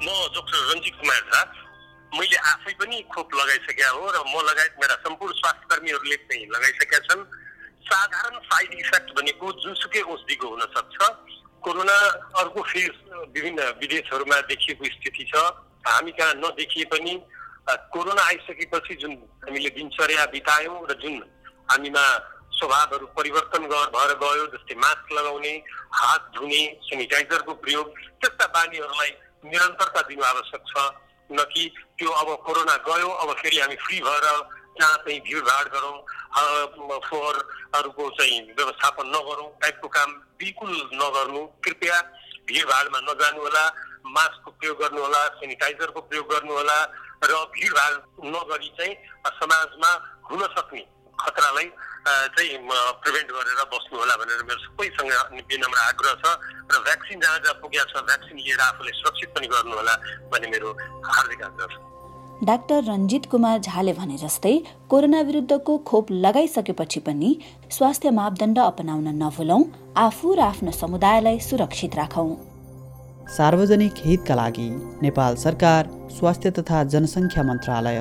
म डाक्टर रञ्जित कुमार झा मैले आफै पनि खोप लगाइसकेका हो र म लगायत मेरा सम्पूर्ण स्वास्थ्य कर्मीहरूले चाहिँ लगाइसकेका छन्। साधारण साइड इफेक्ट भनेको जुनसुकै औषधिको हुन सक्छ। कोरोना अर्को फेज विभिन्न विदेशहरूमा देखिएको स्थिति छ। हामी कहाँ नदेखिए पनि कोरोना आइसकेपछि जुन हामीले दिनचर्या बितायौँ र जुन हामीमा स्वभावहरू परिवर्तन भएर गयो जस्तै मास्क लगाउने हात धुने सेनिटाइजरको प्रयोग त्यस्ता बानीहरूलाई निरन्तरता दिनु आवश्यक छ न कि त्यो अब कोरोना गयो अब फेरि हामी फ्री भएर जहाँ चाहिँ भिडभाड गरौँ फोहोरहरूको चाहिँ व्यवस्थापन नगरौँ टाइपको काम बिल्कुल नगर्नु। कृपया भिडभाडमा नजानु होला मास्कको प्रयोग गर्नुहोला सेनिटाइजरको प्रयोग गर्नुहोला र भिडभाड नगरी चाहिँ समाजमा हुन सक्ने खतरालाई चाहिँ प्रिभेन्ट गरेर बस्नु होला भनेर मेरो सबैसँग विनम्र आग्रह छ र भ्याक्सिन जहाँ जहाँ पुगेको छ भ्याक्सिन लिएर आफूले सुरक्षित पनि गर्नुहोला भन्ने मेरो हार्दिक आग्रह छ। डाक्टर रञ्जित कुमार झाले भने जस्तै कोरोना विरुद्धको खोप लगाइसकेपछि पनि स्वास्थ्य मापदण्ड अपनाउन नभुलौं आफू र आफ्नो समुदायलाई सुरक्षित राखौं। सार्वजनिक हितका लागि नेपाल सरकार स्वास्थ्य तथा जनसङ्ख्या मन्त्रालय।